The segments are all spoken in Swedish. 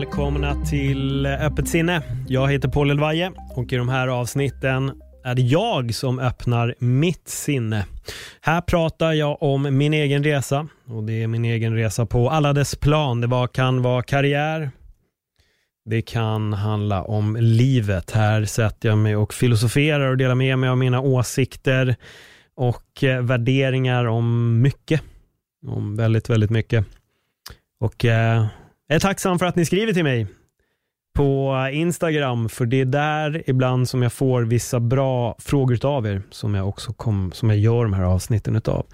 Välkomna till Öppet sinne. Jag heter Paul Elvaje och i de här avsnitten är det jag som öppnar mitt sinne. Här pratar jag om min egen resa och det är min egen resa på alla dess plan. Det var, kan vara karriär, det kan handla om livet. Här sätter jag mig och filosoferar och delar med mig av mina åsikter och eh, värderingar om mycket. Om väldigt, väldigt mycket. Och eh, jag är tacksam för att ni skriver till mig på Instagram, för det är där ibland som jag får vissa bra frågor av er, som jag också kom, som jag gör de här avsnitten utav.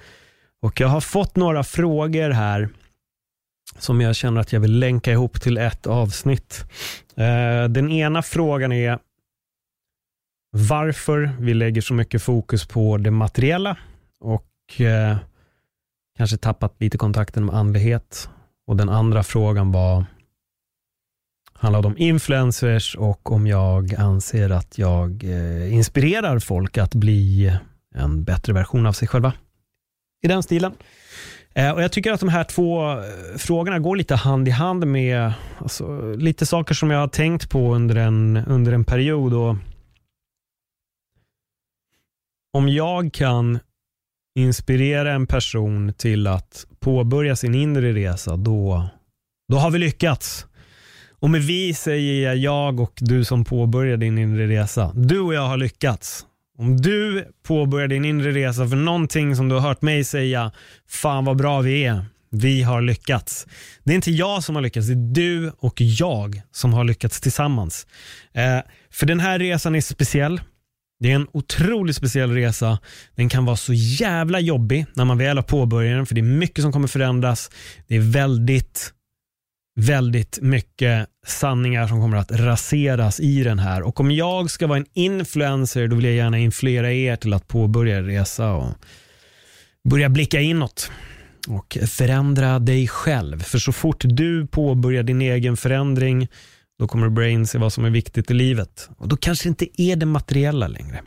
Och jag har fått några frågor här som jag känner att jag vill länka ihop till ett avsnitt. Eh, den ena frågan är varför vi lägger så mycket fokus på det materiella och eh, kanske tappat lite kontakten med andlighet och den andra frågan var handlade om influencers och om jag anser att jag eh, inspirerar folk att bli en bättre version av sig själva. I den stilen. Eh, och Jag tycker att de här två eh, frågorna går lite hand i hand med alltså, lite saker som jag har tänkt på under en, under en period. Och om jag kan inspirera en person till att påbörja sin inre resa, då, då har vi lyckats. Och med vi säger jag jag och du som påbörjar din inre resa. Du och jag har lyckats. Om du påbörjar din inre resa för någonting som du har hört mig säga, fan vad bra vi är. Vi har lyckats. Det är inte jag som har lyckats, det är du och jag som har lyckats tillsammans. Eh, för den här resan är speciell. Det är en otroligt speciell resa. Den kan vara så jävla jobbig när man väl har påbörjat den, för det är mycket som kommer förändras. Det är väldigt, väldigt mycket sanningar som kommer att raseras i den här. Och om jag ska vara en influencer, då vill jag gärna influera er till att påbörja resa och börja blicka inåt och förändra dig själv. För så fort du påbörjar din egen förändring då kommer du börja inse vad som är viktigt i livet. Och då kanske det inte är det materiella längre.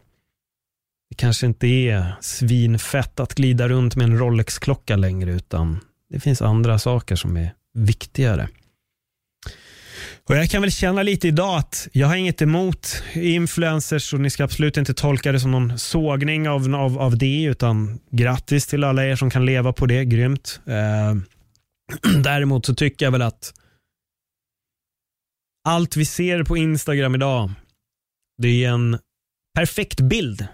Det kanske inte är svinfett att glida runt med en Rolex-klocka längre, utan det finns andra saker som är viktigare. Och Jag kan väl känna lite idag att jag har inget emot influencers och ni ska absolut inte tolka det som någon sågning av, av, av det, utan grattis till alla er som kan leva på det, grymt. Eh, däremot så tycker jag väl att allt vi ser på Instagram idag, det är en perfekt bild.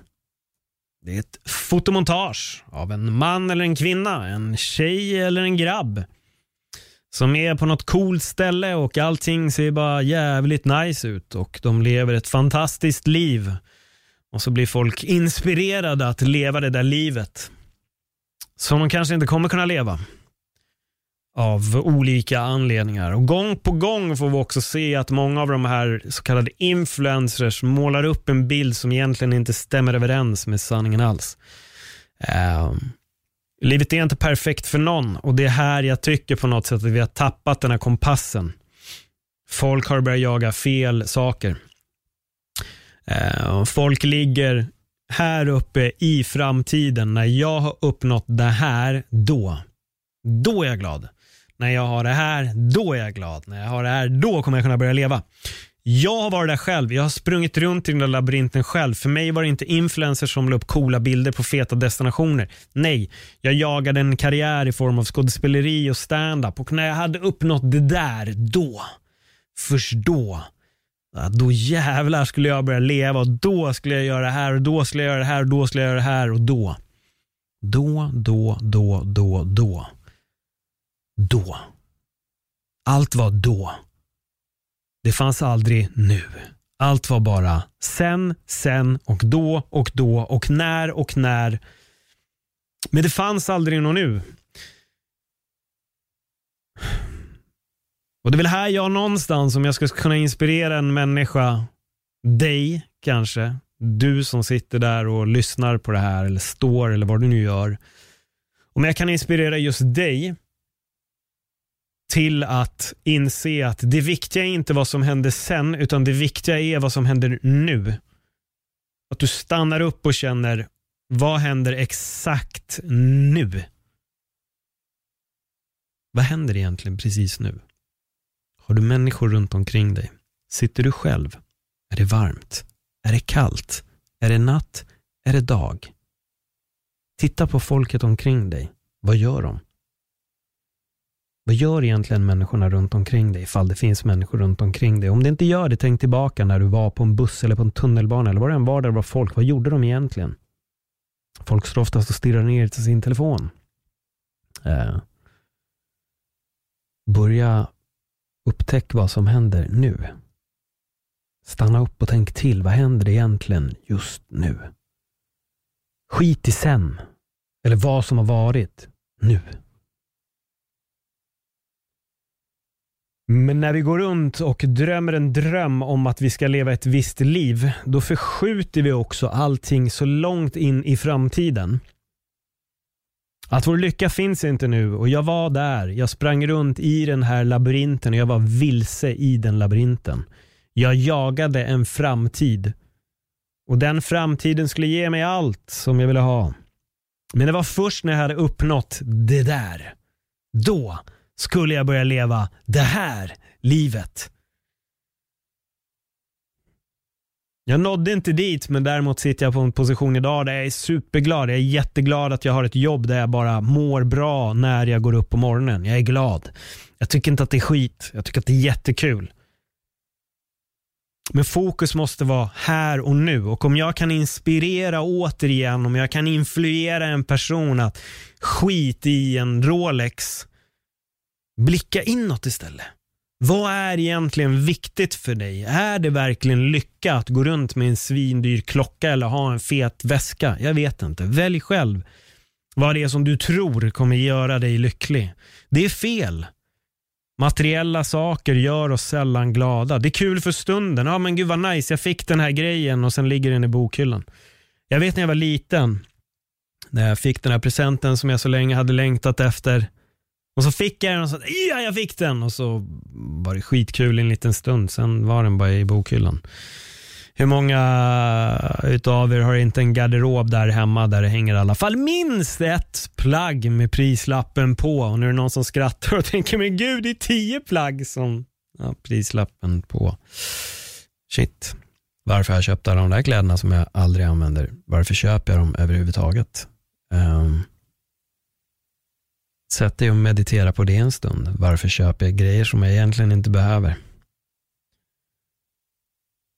Det är ett fotomontage av en man eller en kvinna, en tjej eller en grabb som är på något coolt ställe och allting ser bara jävligt nice ut och de lever ett fantastiskt liv. Och så blir folk inspirerade att leva det där livet som de kanske inte kommer kunna leva av olika anledningar. Och Gång på gång får vi också se att många av de här så kallade influencers målar upp en bild som egentligen inte stämmer överens med sanningen alls. Um, livet är inte perfekt för någon och det är här jag tycker på något sätt att vi har tappat den här kompassen. Folk har börjat jaga fel saker. Uh, folk ligger här uppe i framtiden. När jag har uppnått det här, då, då är jag glad. När jag har det här, då är jag glad. När jag har det här, då kommer jag kunna börja leva. Jag har varit där själv. Jag har sprungit runt i den där labyrinten själv. För mig var det inte influencers som la upp coola bilder på feta destinationer. Nej, jag jagade en karriär i form av skådespeleri och stand-up. Och när jag hade uppnått det där, då, först då, då jävlar skulle jag börja leva och då skulle jag göra det här och då skulle jag göra det här och då skulle jag göra det här och då. Då, då, då, då, då då. Allt var då. Det fanns aldrig nu. Allt var bara sen, sen och då och då och när och när. Men det fanns aldrig något nu. Och Det är väl här jag någonstans, om jag ska kunna inspirera en människa dig kanske, du som sitter där och lyssnar på det här eller står eller vad du nu gör. Om jag kan inspirera just dig till att inse att det viktiga är inte vad som händer sen, utan det viktiga är vad som händer nu. Att du stannar upp och känner, vad händer exakt nu? Vad händer egentligen precis nu? Har du människor runt omkring dig? Sitter du själv? Är det varmt? Är det kallt? Är det natt? Är det dag? Titta på folket omkring dig. Vad gör de? Vad gör egentligen människorna runt omkring dig ifall det finns människor runt omkring dig? Om det inte gör det, tänk tillbaka när du var på en buss eller på en tunnelbana eller var det än var där det var folk. Vad gjorde de egentligen? Folk står oftast och stirrar ner till sin telefon. Eh. Börja upptäcka vad som händer nu. Stanna upp och tänk till. Vad händer egentligen just nu? Skit i sen. Eller vad som har varit nu. Men när vi går runt och drömmer en dröm om att vi ska leva ett visst liv, då förskjuter vi också allting så långt in i framtiden. Att vår lycka finns inte nu och jag var där. Jag sprang runt i den här labyrinten och jag var vilse i den labyrinten. Jag jagade en framtid. Och den framtiden skulle ge mig allt som jag ville ha. Men det var först när jag hade uppnått det där. Då skulle jag börja leva det här livet. Jag nådde inte dit, men däremot sitter jag på en position idag där jag är superglad. Jag är jätteglad att jag har ett jobb där jag bara mår bra när jag går upp på morgonen. Jag är glad. Jag tycker inte att det är skit. Jag tycker att det är jättekul. Men fokus måste vara här och nu. Och om jag kan inspirera återigen, om jag kan influera en person att skit i en Rolex, blicka inåt istället. Vad är egentligen viktigt för dig? Är det verkligen lycka att gå runt med en svindyr klocka eller ha en fet väska? Jag vet inte. Välj själv vad det är som du tror kommer göra dig lycklig. Det är fel. Materiella saker gör oss sällan glada. Det är kul för stunden. Ja men gud vad nice, jag fick den här grejen och sen ligger den i bokhyllan. Jag vet när jag var liten, när jag fick den här presenten som jag så länge hade längtat efter. Och så fick jag den och så, ja jag fick den och så var det skitkul en liten stund. Sen var den bara i bokhyllan. Hur många utav er har inte en garderob där hemma där det hänger i alla fall minst ett plagg med prislappen på? Och nu är det någon som skrattar och tänker, men gud, det är tio plagg som har prislappen på. Shit. Varför har jag köpt alla de där kläderna som jag aldrig använder? Varför köper jag dem överhuvudtaget? Um, Sätt dig och meditera på det en stund. Varför köper jag grejer som jag egentligen inte behöver?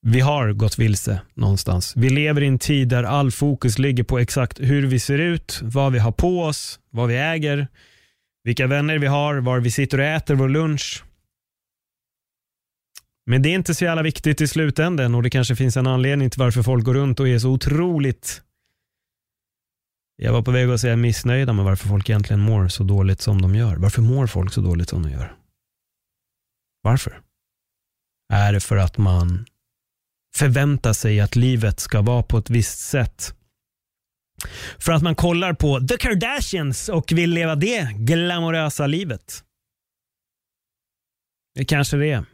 Vi har gått vilse någonstans. Vi lever i en tid där all fokus ligger på exakt hur vi ser ut, vad vi har på oss, vad vi äger, vilka vänner vi har, var vi sitter och äter vår lunch. Men det är inte så jävla viktigt i slutändan och det kanske finns en anledning till varför folk går runt och är så otroligt jag var på väg att säga missnöjda med varför folk egentligen mår så dåligt som de gör. Varför mår folk så dåligt som de gör? Varför? Är det för att man förväntar sig att livet ska vara på ett visst sätt? För att man kollar på The Kardashians och vill leva det glamorösa livet? Det kanske det är.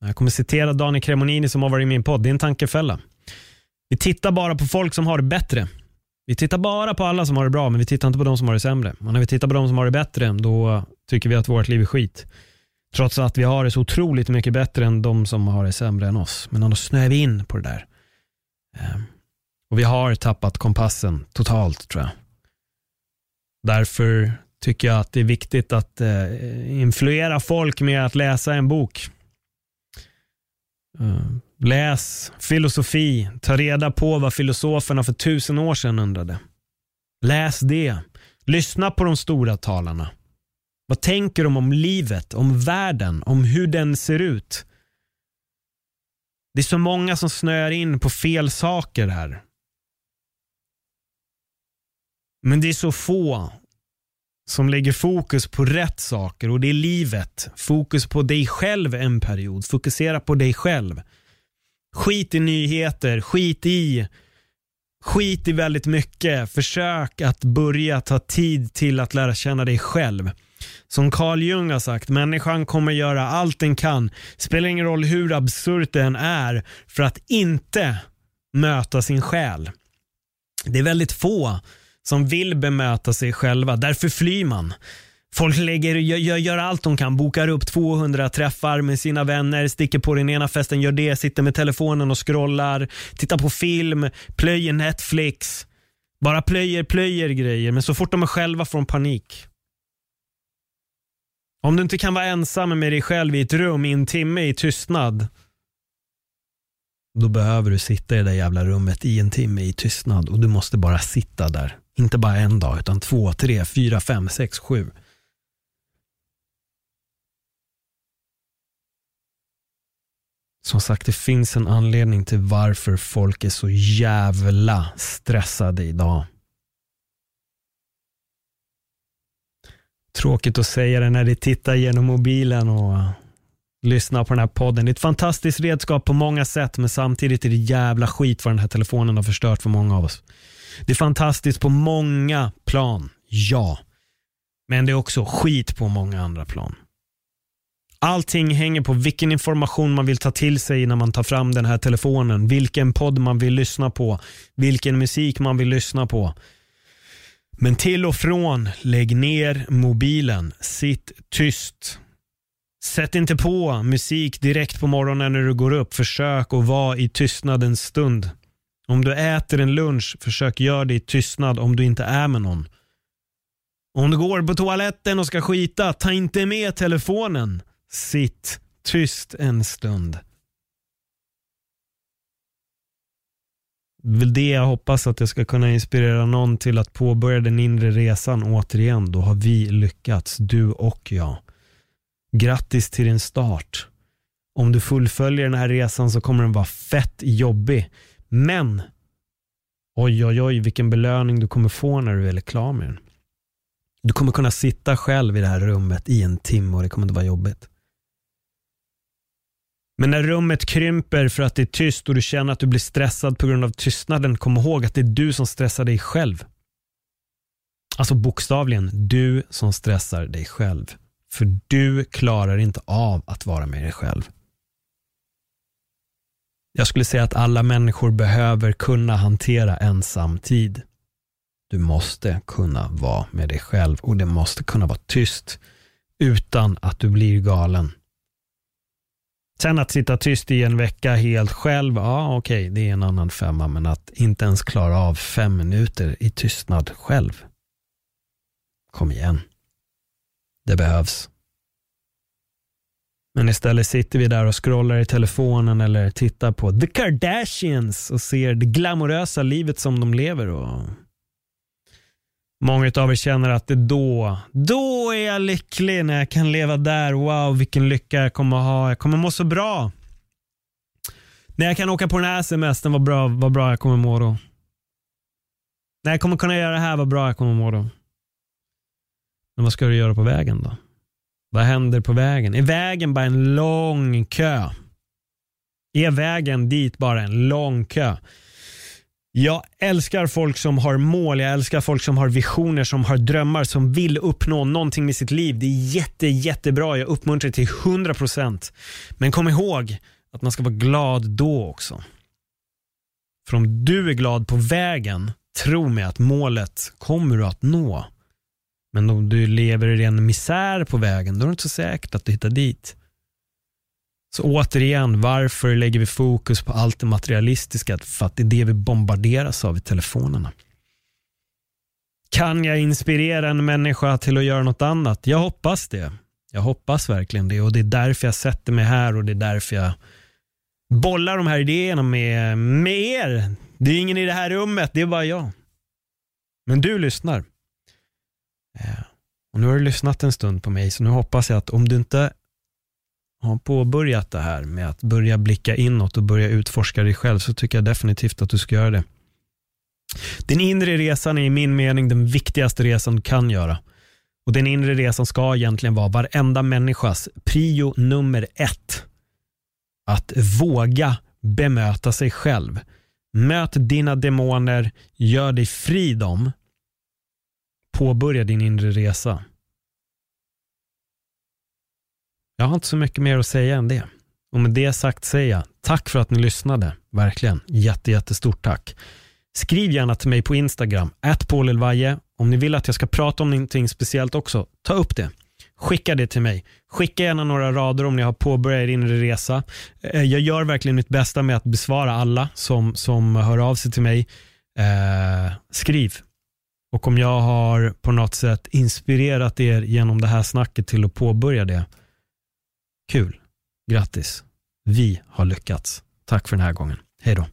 Jag kommer citera Daniel Cremonini som har varit i min podd. Det är en tankefälla. Vi tittar bara på folk som har det bättre. Vi tittar bara på alla som har det bra, men vi tittar inte på de som har det sämre. Och när vi tittar på de som har det bättre, då tycker vi att vårt liv är skit. Trots att vi har det så otroligt mycket bättre än de som har det sämre än oss. Men då snöar vi in på det där. Ehm, och vi har tappat kompassen totalt tror jag. Därför tycker jag att det är viktigt att eh, influera folk med att läsa en bok. Eh, läs filosofi. Ta reda på vad filosoferna för tusen år sedan undrade. Läs det. Lyssna på de stora talarna. Vad tänker de om livet, om världen, om hur den ser ut? Det är så många som snöar in på fel saker här. Men det är så få som lägger fokus på rätt saker och det är livet. Fokus på dig själv en period. Fokusera på dig själv. Skit i nyheter, skit i Skit i väldigt mycket. Försök att börja ta tid till att lära känna dig själv. Som Carl Jung har sagt, människan kommer göra allt den kan, spelar ingen roll hur absurt det än är, för att inte möta sin själ. Det är väldigt få som vill bemöta sig själva, därför flyr man. Folk lägger, gör, gör, allt de kan, bokar upp 200 träffar med sina vänner, sticker på den ena festen, gör det, sitter med telefonen och scrollar, tittar på film, plöjer Netflix. Bara plöjer, plöjer grejer, men så fort de är själva får de panik. Om du inte kan vara ensam med dig själv i ett rum i en timme i tystnad, då behöver du sitta i det där jävla rummet i en timme i tystnad och du måste bara sitta där. Inte bara en dag, utan två, tre, fyra, fem, sex, sju. Som sagt, det finns en anledning till varför folk är så jävla stressade idag. Tråkigt att säga det när de tittar genom mobilen och lyssnar på den här podden. Det är ett fantastiskt redskap på många sätt men samtidigt är det jävla skit vad den här telefonen har förstört för många av oss. Det är fantastiskt på många plan, ja. Men det är också skit på många andra plan. Allting hänger på vilken information man vill ta till sig när man tar fram den här telefonen. Vilken podd man vill lyssna på. Vilken musik man vill lyssna på. Men till och från, lägg ner mobilen. Sitt tyst. Sätt inte på musik direkt på morgonen när du går upp. Försök att vara i tystnadens stund. Om du äter en lunch, försök göra det i tystnad om du inte är med någon. Om du går på toaletten och ska skita, ta inte med telefonen. Sitt tyst en stund. väl det jag hoppas att jag ska kunna inspirera någon till att påbörja den inre resan återigen. Då har vi lyckats, du och jag. Grattis till din start. Om du fullföljer den här resan så kommer den vara fett jobbig. Men oj, oj, oj, vilken belöning du kommer få när du är klar med den. Du kommer kunna sitta själv i det här rummet i en timme och det kommer inte vara jobbigt. Men när rummet krymper för att det är tyst och du känner att du blir stressad på grund av tystnaden, kom ihåg att det är du som stressar dig själv. Alltså bokstavligen, du som stressar dig själv. För du klarar inte av att vara med dig själv. Jag skulle säga att alla människor behöver kunna hantera ensamtid. Du måste kunna vara med dig själv och det måste kunna vara tyst utan att du blir galen. Sen att sitta tyst i en vecka helt själv, ja okej, okay, det är en annan femma, men att inte ens klara av fem minuter i tystnad själv. Kom igen. Det behövs. Men istället sitter vi där och scrollar i telefonen eller tittar på The Kardashians och ser det glamorösa livet som de lever. Och Många av er känner att det är då, då är jag lycklig när jag kan leva där. Wow, vilken lycka jag kommer ha. Jag kommer må så bra. När jag kan åka på den här semestern, vad bra, vad bra jag kommer må då. När jag kommer kunna göra det här, vad bra jag kommer må då. Men vad ska du göra på vägen då? Vad händer på vägen? Är vägen bara en lång kö? Är vägen dit bara en lång kö? Jag älskar folk som har mål, jag älskar folk som har visioner, som har drömmar, som vill uppnå någonting med sitt liv. Det är jätte, jättebra. Jag uppmuntrar till 100%. Men kom ihåg att man ska vara glad då också. För om du är glad på vägen, tro mig att målet kommer du att nå. Men om du lever i ren misär på vägen, då är det inte så säkert att du hittar dit. Så återigen, varför lägger vi fokus på allt det materialistiska? För att det är det vi bombarderas av i telefonerna. Kan jag inspirera en människa till att göra något annat? Jag hoppas det. Jag hoppas verkligen det och det är därför jag sätter mig här och det är därför jag bollar de här idéerna med, med er. Det är ingen i det här rummet, det är bara jag. Men du lyssnar. Eh, och nu har du lyssnat en stund på mig, så nu hoppas jag att om du inte har påbörjat det här med att börja blicka inåt och börja utforska dig själv så tycker jag definitivt att du ska göra det. Den inre resan är i min mening den viktigaste resan du kan göra. Och Den inre resan ska egentligen vara varenda människas prio nummer ett. Att våga bemöta sig själv. Möt dina demoner, gör dig fri dem. Påbörja din inre resa. Jag har inte så mycket mer att säga än det. Och med det sagt säger jag tack för att ni lyssnade. Verkligen. Jätte, jättestort tack. Skriv gärna till mig på Instagram, @paulelvaje. Om ni vill att jag ska prata om någonting speciellt också, ta upp det. Skicka det till mig. Skicka gärna några rader om ni har påbörjat er inre resa. Eh, jag gör verkligen mitt bästa med att besvara alla som, som hör av sig till mig. Eh, skriv. Och om jag har på något sätt inspirerat er genom det här snacket till att påbörja det, kul. Grattis. Vi har lyckats. Tack för den här gången. Hej då.